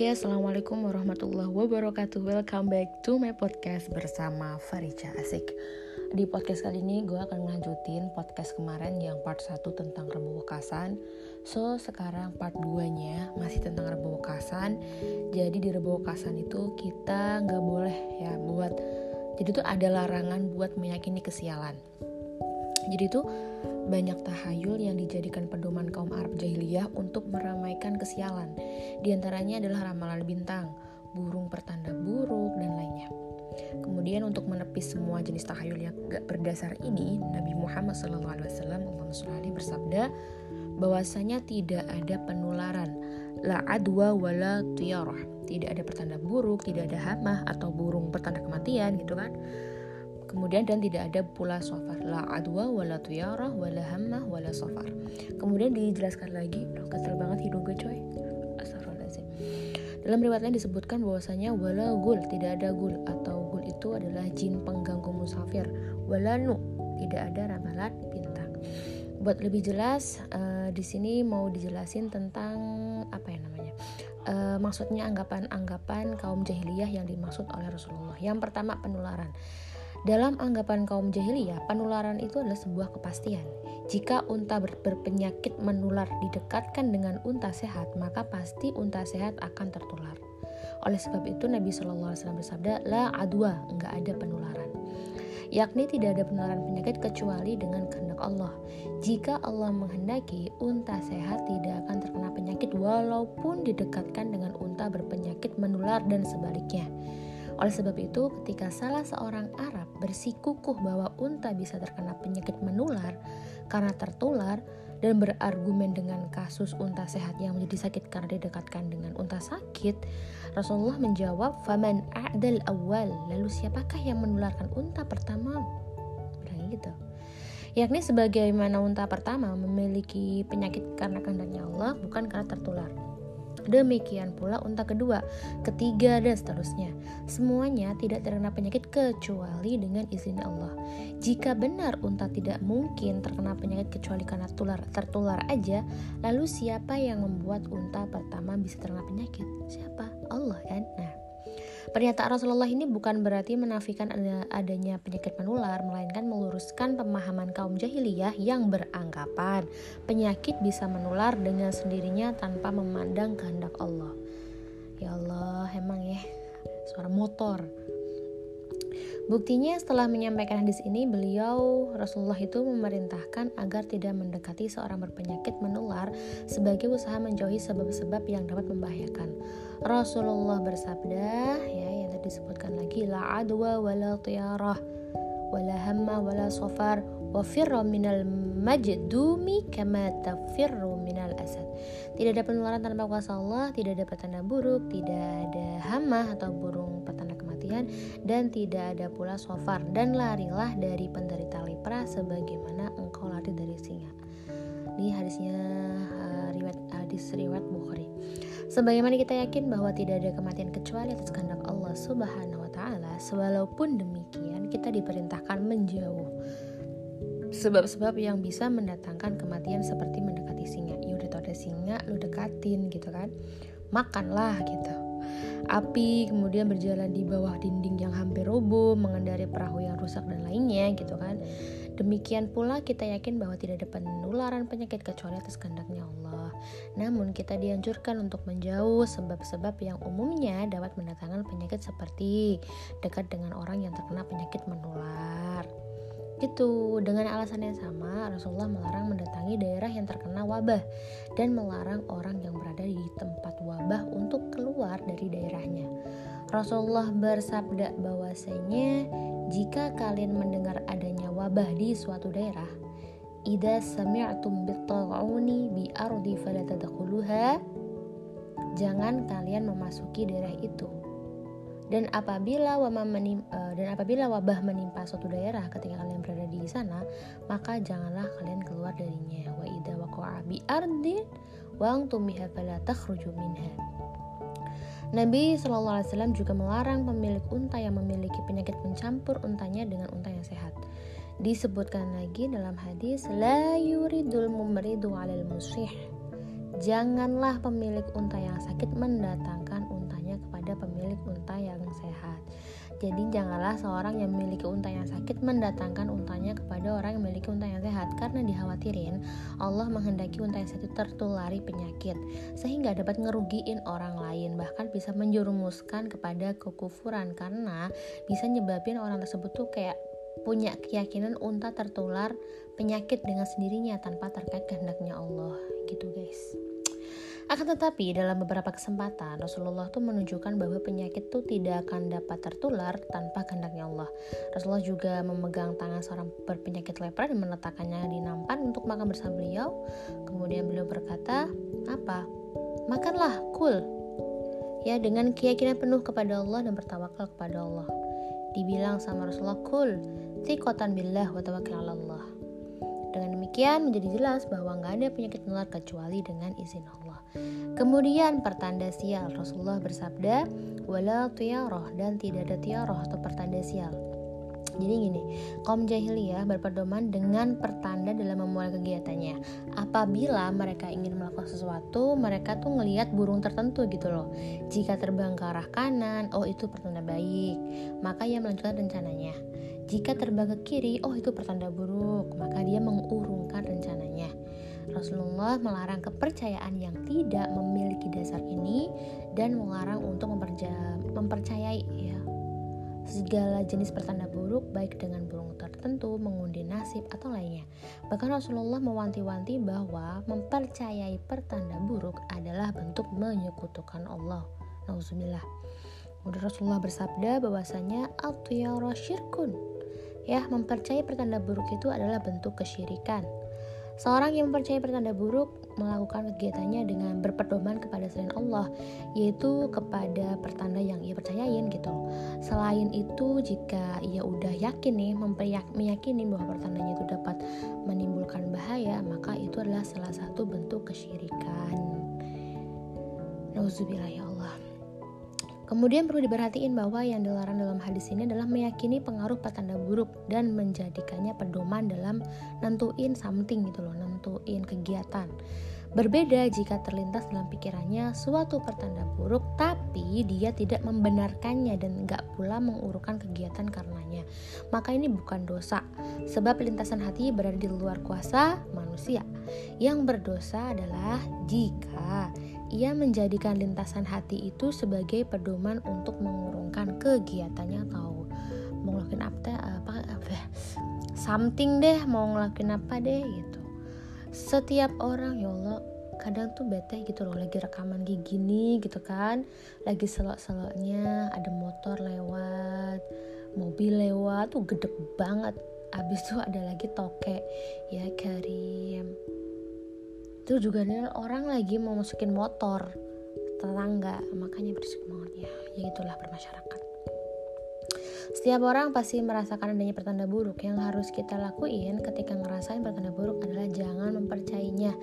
Oke, Assalamualaikum warahmatullahi wabarakatuh. Welcome back to my podcast bersama Farica Asik. Di podcast kali ini gue akan lanjutin podcast kemarin yang part 1 tentang Rebu Wekasan. So, sekarang part 2 nya masih tentang Rebu Wekasan. Jadi di Rebu Wekasan itu kita nggak boleh ya buat Jadi tuh ada larangan buat meyakini kesialan. Jadi tuh banyak tahayul yang dijadikan pedoman kaum Arab jahiliyah untuk meramaikan kesialan. Di antaranya adalah ramalan bintang, burung pertanda buruk, dan lainnya. Kemudian untuk menepis semua jenis tahayul yang gak berdasar ini, Nabi Muhammad SAW bersabda bahwasanya tidak ada penularan, la adwa wala tiarah, tidak ada pertanda buruk, tidak ada hama atau burung pertanda kematian gitu kan Kemudian dan tidak ada pula sofar la adwa wala tuyarah wala hammah wala sofar. Kemudian dijelaskan lagi, loh kesel banget hidung gue coy. Astagfirullahaladzim. Dalam riwayat lain disebutkan bahwasanya wala gul tidak ada gul atau gul itu adalah jin pengganggu musafir. Wala nu tidak ada ramalan bintang. Buat lebih jelas, uh, di sini mau dijelasin tentang apa ya namanya? Uh, maksudnya anggapan-anggapan kaum jahiliyah yang dimaksud oleh Rasulullah. Yang pertama penularan. Dalam anggapan kaum jahiliyah, penularan itu adalah sebuah kepastian. Jika unta ber berpenyakit menular didekatkan dengan unta sehat, maka pasti unta sehat akan tertular. Oleh sebab itu Nabi Shallallahu Alaihi Wasallam bersabda, la adwa, enggak ada penularan. Yakni tidak ada penularan penyakit kecuali dengan kehendak Allah. Jika Allah menghendaki, unta sehat tidak akan terkena penyakit walaupun didekatkan dengan unta berpenyakit menular dan sebaliknya. Oleh sebab itu, ketika salah seorang Arab bersikukuh bahwa unta bisa terkena penyakit menular karena tertular dan berargumen dengan kasus unta sehat yang menjadi sakit karena didekatkan dengan unta sakit, Rasulullah menjawab, "Faman a'dal awal." Lalu siapakah yang menularkan unta pertama? Bilang gitu. Yakni sebagaimana unta pertama memiliki penyakit karena kehendaknya Allah, bukan karena tertular. Demikian pula unta kedua, ketiga dan seterusnya. Semuanya tidak terkena penyakit kecuali dengan izin Allah. Jika benar unta tidak mungkin terkena penyakit kecuali karena tular, tertular aja, lalu siapa yang membuat unta pertama bisa terkena penyakit? Siapa? Allah kan? Nah, Pernyataan Rasulullah ini bukan berarti menafikan adanya penyakit menular, melainkan meluruskan pemahaman kaum jahiliyah yang beranggapan penyakit bisa menular dengan sendirinya tanpa memandang kehendak Allah. Ya Allah, emang ya, suara motor. Buktinya setelah menyampaikan hadis ini, beliau Rasulullah itu memerintahkan agar tidak mendekati seorang berpenyakit menular sebagai usaha menjauhi sebab-sebab yang dapat membahayakan. Rasulullah bersabda ya yang tadi disebutkan lagi la adwa wala tiyarah wala hamma wala safar wa firra minal majdumi kama tafirru minal asad. Tidak ada penularan tanpa kuasa Allah, tidak ada petanda buruk, tidak ada hama atau burung petanda kematian dan tidak ada pula sofar dan larilah dari penderita lepra sebagaimana engkau lari dari singa. Ini hadisnya uh, riwayat hadis riwayat Bukhari. Sebagaimana kita yakin bahwa tidak ada kematian kecuali atas kehendak Allah Subhanahu wa taala, walaupun demikian kita diperintahkan menjauh sebab-sebab yang bisa mendatangkan kematian seperti mendekati singa. Ya udah tau ada singa, lu dekatin gitu kan. Makanlah gitu. Api kemudian berjalan di bawah dinding yang hampir roboh, mengendari perahu yang rusak dan lainnya gitu kan. Demikian pula kita yakin bahwa tidak ada penularan penyakit kecuali atas kehendaknya Allah. Namun kita dianjurkan untuk menjauh sebab-sebab yang umumnya dapat mendatangkan penyakit seperti dekat dengan orang yang terkena penyakit menular. Gitu, dengan alasan yang sama, Rasulullah melarang mendatangi daerah yang terkena wabah dan melarang orang yang berada di tempat wabah untuk keluar dari daerahnya. Rasulullah bersabda bahwasanya jika kalian mendengar adanya wabah di suatu daerah, idza sami'tum bit-taghuni bi ardi jangan kalian memasuki daerah itu. Dan apabila wabah menimpa, uh, dan apabila wabah menimpa suatu daerah ketika kalian berada di sana, maka janganlah kalian keluar darinya. Wa idza waqa'a bi ardin wa antum biha fala takhruju minha. Nabi Wasallam juga melarang pemilik unta yang memiliki penyakit mencampur untanya dengan unta yang sehat. Disebutkan lagi dalam hadis, la yuridul mumridu alal musih. Janganlah pemilik unta yang sakit mendatangkan unta yang sehat. Jadi janganlah seorang yang memiliki unta yang sakit mendatangkan untanya kepada orang yang memiliki unta yang sehat karena dikhawatirin Allah menghendaki unta yang sehat itu tertulari penyakit sehingga dapat ngerugiin orang lain bahkan bisa menjerumuskan kepada kekufuran karena bisa nyebabin orang tersebut tuh kayak punya keyakinan unta tertular penyakit dengan sendirinya tanpa terkait kehendaknya Allah gitu guys. Akan tetapi dalam beberapa kesempatan Rasulullah tuh menunjukkan bahwa penyakit itu tidak akan dapat tertular tanpa kehendaknya Allah. Rasulullah juga memegang tangan seorang berpenyakit lepra dan meletakkannya di nampan untuk makan bersama beliau. Kemudian beliau berkata, "Apa? Makanlah, kul." Ya, dengan keyakinan penuh kepada Allah dan bertawakal kepada Allah. Dibilang sama Rasulullah, "Kul, thiqatan billah wa tawakkal Allah." Dengan demikian menjadi jelas bahwa nggak ada penyakit menular kecuali dengan izin Allah. Kemudian pertanda sial Rasulullah bersabda, wala tiaroh dan tidak ada tiaroh atau pertanda sial. Jadi gini, kaum jahiliyah berpedoman dengan pertanda dalam memulai kegiatannya. Apabila mereka ingin melakukan sesuatu, mereka tuh ngelihat burung tertentu gitu loh. Jika terbang ke arah kanan, oh itu pertanda baik, maka ia melanjutkan rencananya. Jika terbang ke kiri, oh itu pertanda buruk, maka dia mengurungkan rencananya. Rasulullah melarang kepercayaan yang tidak memiliki dasar ini dan melarang untuk mempercayai ya segala jenis pertanda buruk baik dengan burung tertentu, mengundi nasib atau lainnya. Bahkan Rasulullah mewanti-wanti bahwa mempercayai pertanda buruk adalah bentuk menyekutukan Allah. Nauzubillah. Kemudian Rasulullah bersabda bahwasanya atiyara syirkun Ya, mempercayai pertanda buruk itu adalah bentuk kesyirikan. Seorang yang mempercayai pertanda buruk melakukan kegiatannya dengan berpedoman kepada selain Allah, yaitu kepada pertanda yang ia percayain gitu. Selain itu, jika ia udah yakin nih meyakini bahwa pertandanya itu dapat menimbulkan bahaya, maka itu adalah salah satu bentuk kesyirikan. Nauzubillah ya Allah. Kemudian perlu diperhatiin bahwa yang dilarang dalam hadis ini adalah meyakini pengaruh pertanda buruk dan menjadikannya pedoman dalam nentuin something gitu loh, nentuin kegiatan. Berbeda jika terlintas dalam pikirannya suatu pertanda buruk tapi dia tidak membenarkannya dan nggak pula mengurungkan kegiatan karenanya. Maka ini bukan dosa sebab lintasan hati berada di luar kuasa manusia. Yang berdosa adalah jika ia menjadikan lintasan hati itu sebagai pedoman untuk mengurungkan kegiatannya atau mau ngelakuin apa apa, apa something deh mau ngelakuin apa deh gitu. Setiap orang ya Allah kadang tuh bete gitu loh lagi rekaman kayak gini gitu kan lagi selok-seloknya ada motor lewat mobil lewat tuh gede banget. Abis itu ada lagi toke ya Karim itu juga nih orang lagi mau masukin motor tetangga. Makanya berisik banget. Ya ya itulah bermasyarakat setiap orang pasti merasakan adanya pertanda buruk. Yang harus kita lakuin ketika ngerasain pertanda buruk adalah jangan mempercayainya.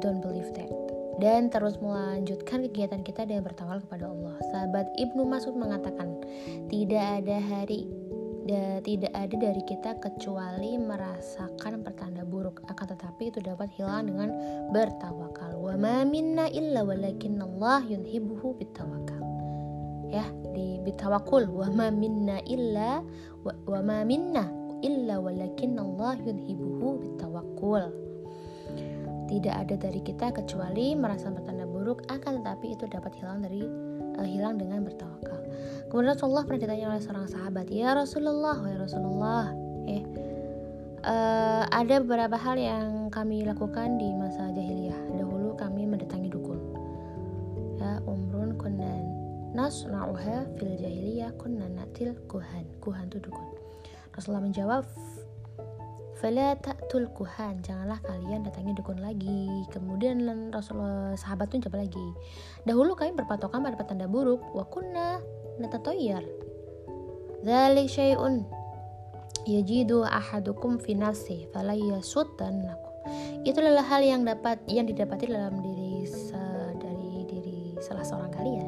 Don't believe that. Dan terus melanjutkan kegiatan kita dengan bertawal kepada Allah. Sahabat Ibnu Masud mengatakan, tidak ada hari da, tidak ada dari kita kecuali merasakan pertanda buruk. Akan tetapi itu dapat hilang dengan bertawakal. Wa ma minna illa walakin Allah yunhibuhu bitawakal. Ya di bitawakul. Wa ma minna illa wa, wa ma minna illa walakin Allah yunhibuhu bitawakul. Tidak ada dari kita kecuali merasa pertanda buruk. Akan tetapi itu dapat hilang dari uh, hilang dengan bertawakal Kemudian Rasulullah pernah ditanya oleh seorang sahabat, "Ya Rasulullah, ya Rasulullah, eh uh, ada beberapa hal yang kami lakukan di masa jahiliyah. Dahulu kami mendatangi dukun. Ya, umrun kunnan nasna'uha fil jahiliyah kunna natil kuhan. Kuhan itu dukun. Rasulullah menjawab, Fala ta'tul kuhan Janganlah kalian datangi dukun lagi. Kemudian Rasulullah sahabat itu jawab lagi. Dahulu kami berpatokan pada petanda buruk. Wa kunna natatoyar. Dhalik syai'un. Yajidu ahadukum fi nafsi Fala yasuddannakum. Itu adalah hal yang dapat yang didapati dalam diri dari diri salah seorang kalian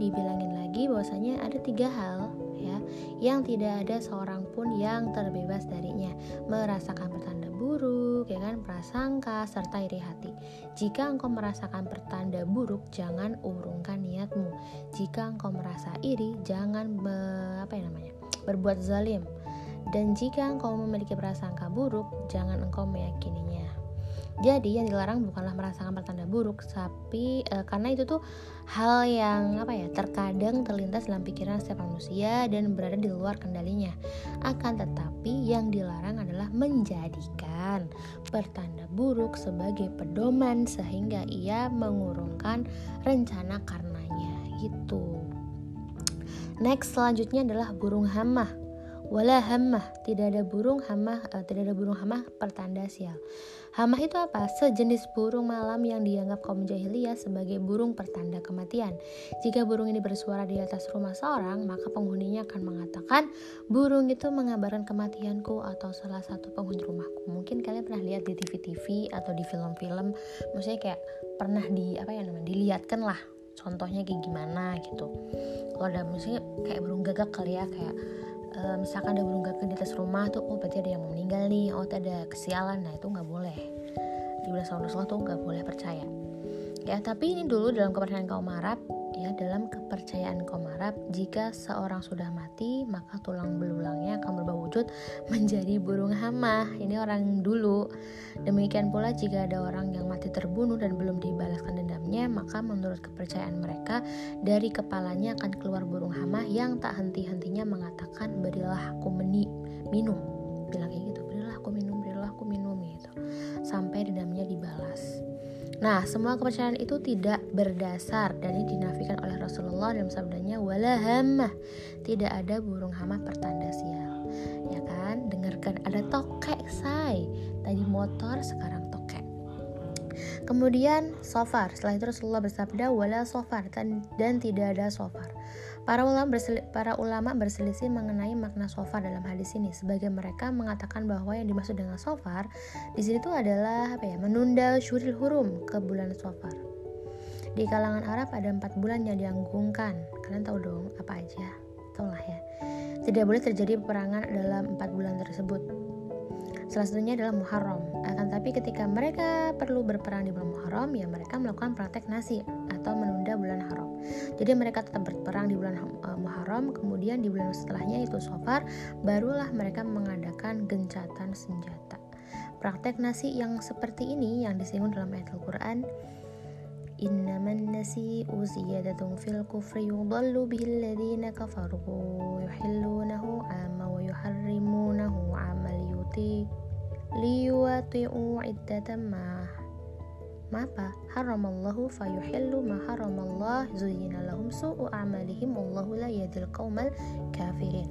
dibilangin lagi bahwasanya ada tiga hal ya yang tidak ada seorang pun yang terbebas darinya, merasakan pertanda buruk, ya kan, prasangka serta iri hati. Jika engkau merasakan pertanda buruk, jangan urungkan niatmu. Jika engkau merasa iri, jangan be, apa ya namanya? berbuat zalim. Dan jika engkau memiliki prasangka buruk, jangan engkau meyakininya. Jadi yang dilarang bukanlah merasakan pertanda buruk, tapi e, karena itu tuh hal yang apa ya terkadang terlintas dalam pikiran setiap manusia dan berada di luar kendalinya. Akan tetapi yang dilarang adalah menjadikan pertanda buruk sebagai pedoman sehingga ia mengurungkan rencana karenanya gitu. Next selanjutnya adalah burung hamah wala hamah tidak ada burung hamah uh, tidak ada burung hamah pertanda sial. Hamah itu apa? Sejenis burung malam yang dianggap kaum jahiliyah sebagai burung pertanda kematian. Jika burung ini bersuara di atas rumah seorang maka penghuninya akan mengatakan burung itu mengabarkan kematianku atau salah satu penghuni rumahku. Mungkin kalian pernah lihat di TV-TV atau di film-film maksudnya kayak pernah di apa ya namanya dilihatkan lah contohnya kayak gimana gitu. Kalau ada misalnya kayak burung gagak kali ya kayak uh, misalkan ada burung gagak di atas rumah tuh oh berarti ada yang mau meninggal nih oh ada kesialan nah itu nggak boleh. Di bulan Rasulullah tuh nggak boleh percaya. Ya tapi ini dulu dalam kepercayaan kaum Arab ya dalam kepercayaan kaum Arab jika seorang sudah mati maka tulang belulangnya akan berubah wujud menjadi burung hama ini orang dulu. Demikian pula jika ada orang yang mati terbunuh dan belum dibalaskan dendamnya maka menurut kepercayaan mereka dari kepalanya akan keluar burung hama yang tak henti-hentinya mengatakan berilah aku meni minum. Bilang kayak gitu berilah aku minum berilah aku minum gitu. Sampai dibalas Nah, semua kepercayaan itu tidak berdasar dan ini dinafikan oleh Rasulullah dalam sabdanya wala hamah. Tidak ada burung hama pertanda sial. Ya kan? Dengarkan ada tokek say. Tadi motor, sekarang tokek. Kemudian sofar. Setelah itu Rasulullah bersabda wala sofar dan, dan tidak ada sofar. Para ulama, bersel, para ulama berselisih mengenai makna sofar dalam hadis ini. Sebagai mereka mengatakan bahwa yang dimaksud dengan sofar di sini itu adalah apa ya? Menunda syuril hurum ke bulan sofar. Di kalangan Arab ada empat bulan yang dianggungkan. Kalian tahu dong apa aja? Tahu lah ya. Tidak boleh terjadi peperangan dalam empat bulan tersebut. Salah satunya adalah Muharram. Akan tapi ketika mereka perlu berperang di bulan Muharram, ya mereka melakukan praktek nasi atau menunda bulan haram. Jadi mereka tetap berperang di bulan uh, Muharram, kemudian di bulan setelahnya itu Safar, barulah mereka mengadakan gencatan senjata. Praktek nasi yang seperti ini yang disinggung dalam ayat Al-Qur'an ama liyuti liyuwati'u iddatan ma mapa haramallahu fayuhillu ma haramallah zuyyina lahum su'u amalihim wallahu la yadil qaumal kafirin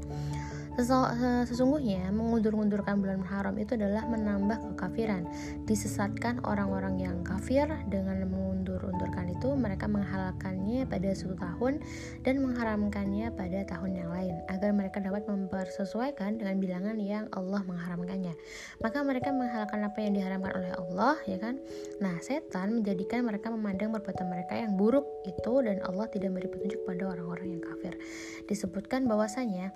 Sesungguhnya mengundur-undurkan bulan haram itu adalah menambah kekafiran. Disesatkan orang-orang yang kafir dengan mengundur-undurkan itu mereka menghalalkannya pada suatu tahun dan mengharamkannya pada tahun yang lain agar mereka dapat mempersesuaikan dengan bilangan yang Allah mengharamkannya. Maka mereka menghalalkan apa yang diharamkan oleh Allah, ya kan? Nah, setan menjadikan mereka memandang perbuatan mereka yang buruk itu dan Allah tidak memberi petunjuk pada orang-orang yang kafir. Disebutkan bahwasanya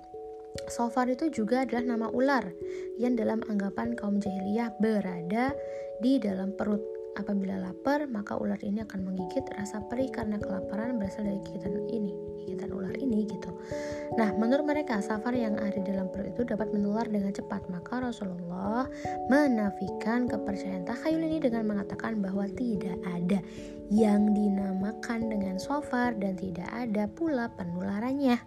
Sofar itu juga adalah nama ular yang dalam anggapan kaum jahiliyah berada di dalam perut. Apabila lapar, maka ular ini akan menggigit rasa perih karena kelaparan berasal dari gigitan ini, gigitan ular ini gitu. Nah, menurut mereka, safar yang ada dalam perut itu dapat menular dengan cepat. Maka Rasulullah menafikan kepercayaan takhayul ini dengan mengatakan bahwa tidak ada yang dinamakan dengan sofar dan tidak ada pula penularannya.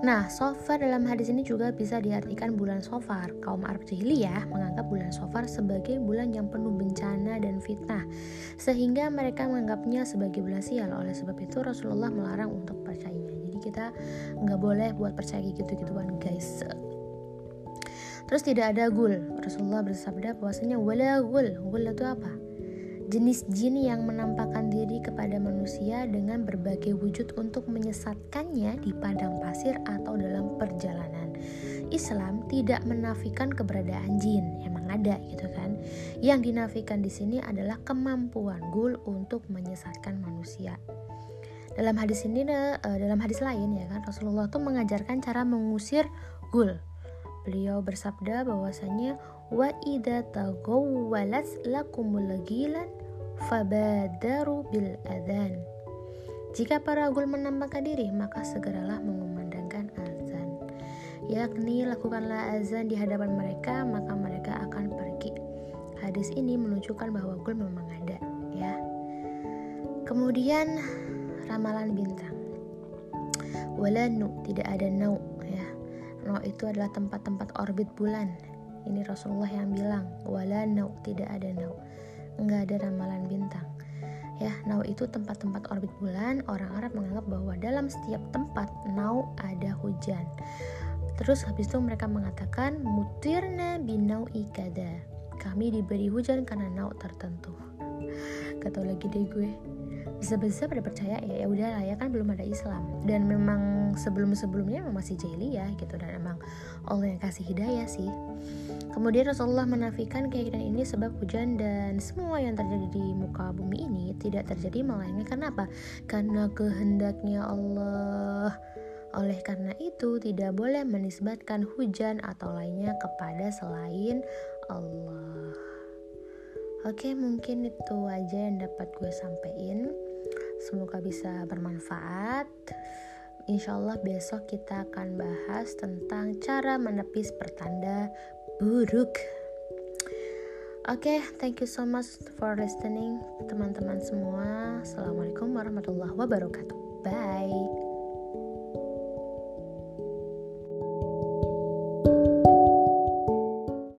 Nah, sofar dalam hadis ini juga bisa diartikan bulan sofar. Kaum Arab jahiliyah menganggap bulan sofar sebagai bulan yang penuh bencana dan fitnah, sehingga mereka menganggapnya sebagai bulan sial. Oleh sebab itu Rasulullah melarang untuk percayanya. Jadi kita nggak boleh buat percaya gitu-gituan guys. Terus tidak ada gul. Rasulullah bersabda bahwasanya wala gul. Gul itu apa? Jenis jin yang menampakkan diri kepada manusia dengan berbagai wujud untuk menyesatkannya di padang pasir atau dalam perjalanan. Islam tidak menafikan keberadaan jin, emang ada gitu kan. Yang dinafikan di sini adalah kemampuan gul untuk menyesatkan manusia. dalam hadis ini uh, dalam hadis lain ya kan Rasulullah tuh mengajarkan cara mengusir gul beliau bersabda bahwasanya wa idza taghawwalat lakumul gilan fabadaru bil adzan jika para gul menampakkan diri maka segeralah mengumandangkan azan. Yakni lakukanlah azan di hadapan mereka maka mereka akan pergi. Hadis ini menunjukkan bahwa gul memang ada ya. Kemudian ramalan bintang. Walanu tidak ada nau ya. Nau itu adalah tempat-tempat orbit bulan. Ini Rasulullah yang bilang wala nau tidak ada nau nggak ada ramalan bintang. Ya nau itu tempat-tempat orbit bulan. Orang Arab menganggap bahwa dalam setiap tempat nau ada hujan. Terus habis itu mereka mengatakan mutirna binau ikada. Kami diberi hujan karena nau tertentu. Kata lagi deh gue. Bisa-bisa pada percaya ya ya udah lah ya kan belum ada Islam. Dan memang sebelum-sebelumnya memang masih jahiliyah gitu dan emang Allah yang kasih hidayah sih kemudian Rasulullah menafikan keyakinan ini sebab hujan dan semua yang terjadi di muka bumi ini tidak terjadi melainkan karena apa karena kehendaknya Allah oleh karena itu, tidak boleh menisbatkan hujan atau lainnya kepada selain Allah. Oke, mungkin itu aja yang dapat gue sampaikan. Semoga bisa bermanfaat. Insya Allah besok kita akan bahas tentang cara menepis pertanda buruk. Oke, okay, thank you so much for listening, teman-teman semua. Assalamualaikum warahmatullahi wabarakatuh. Bye.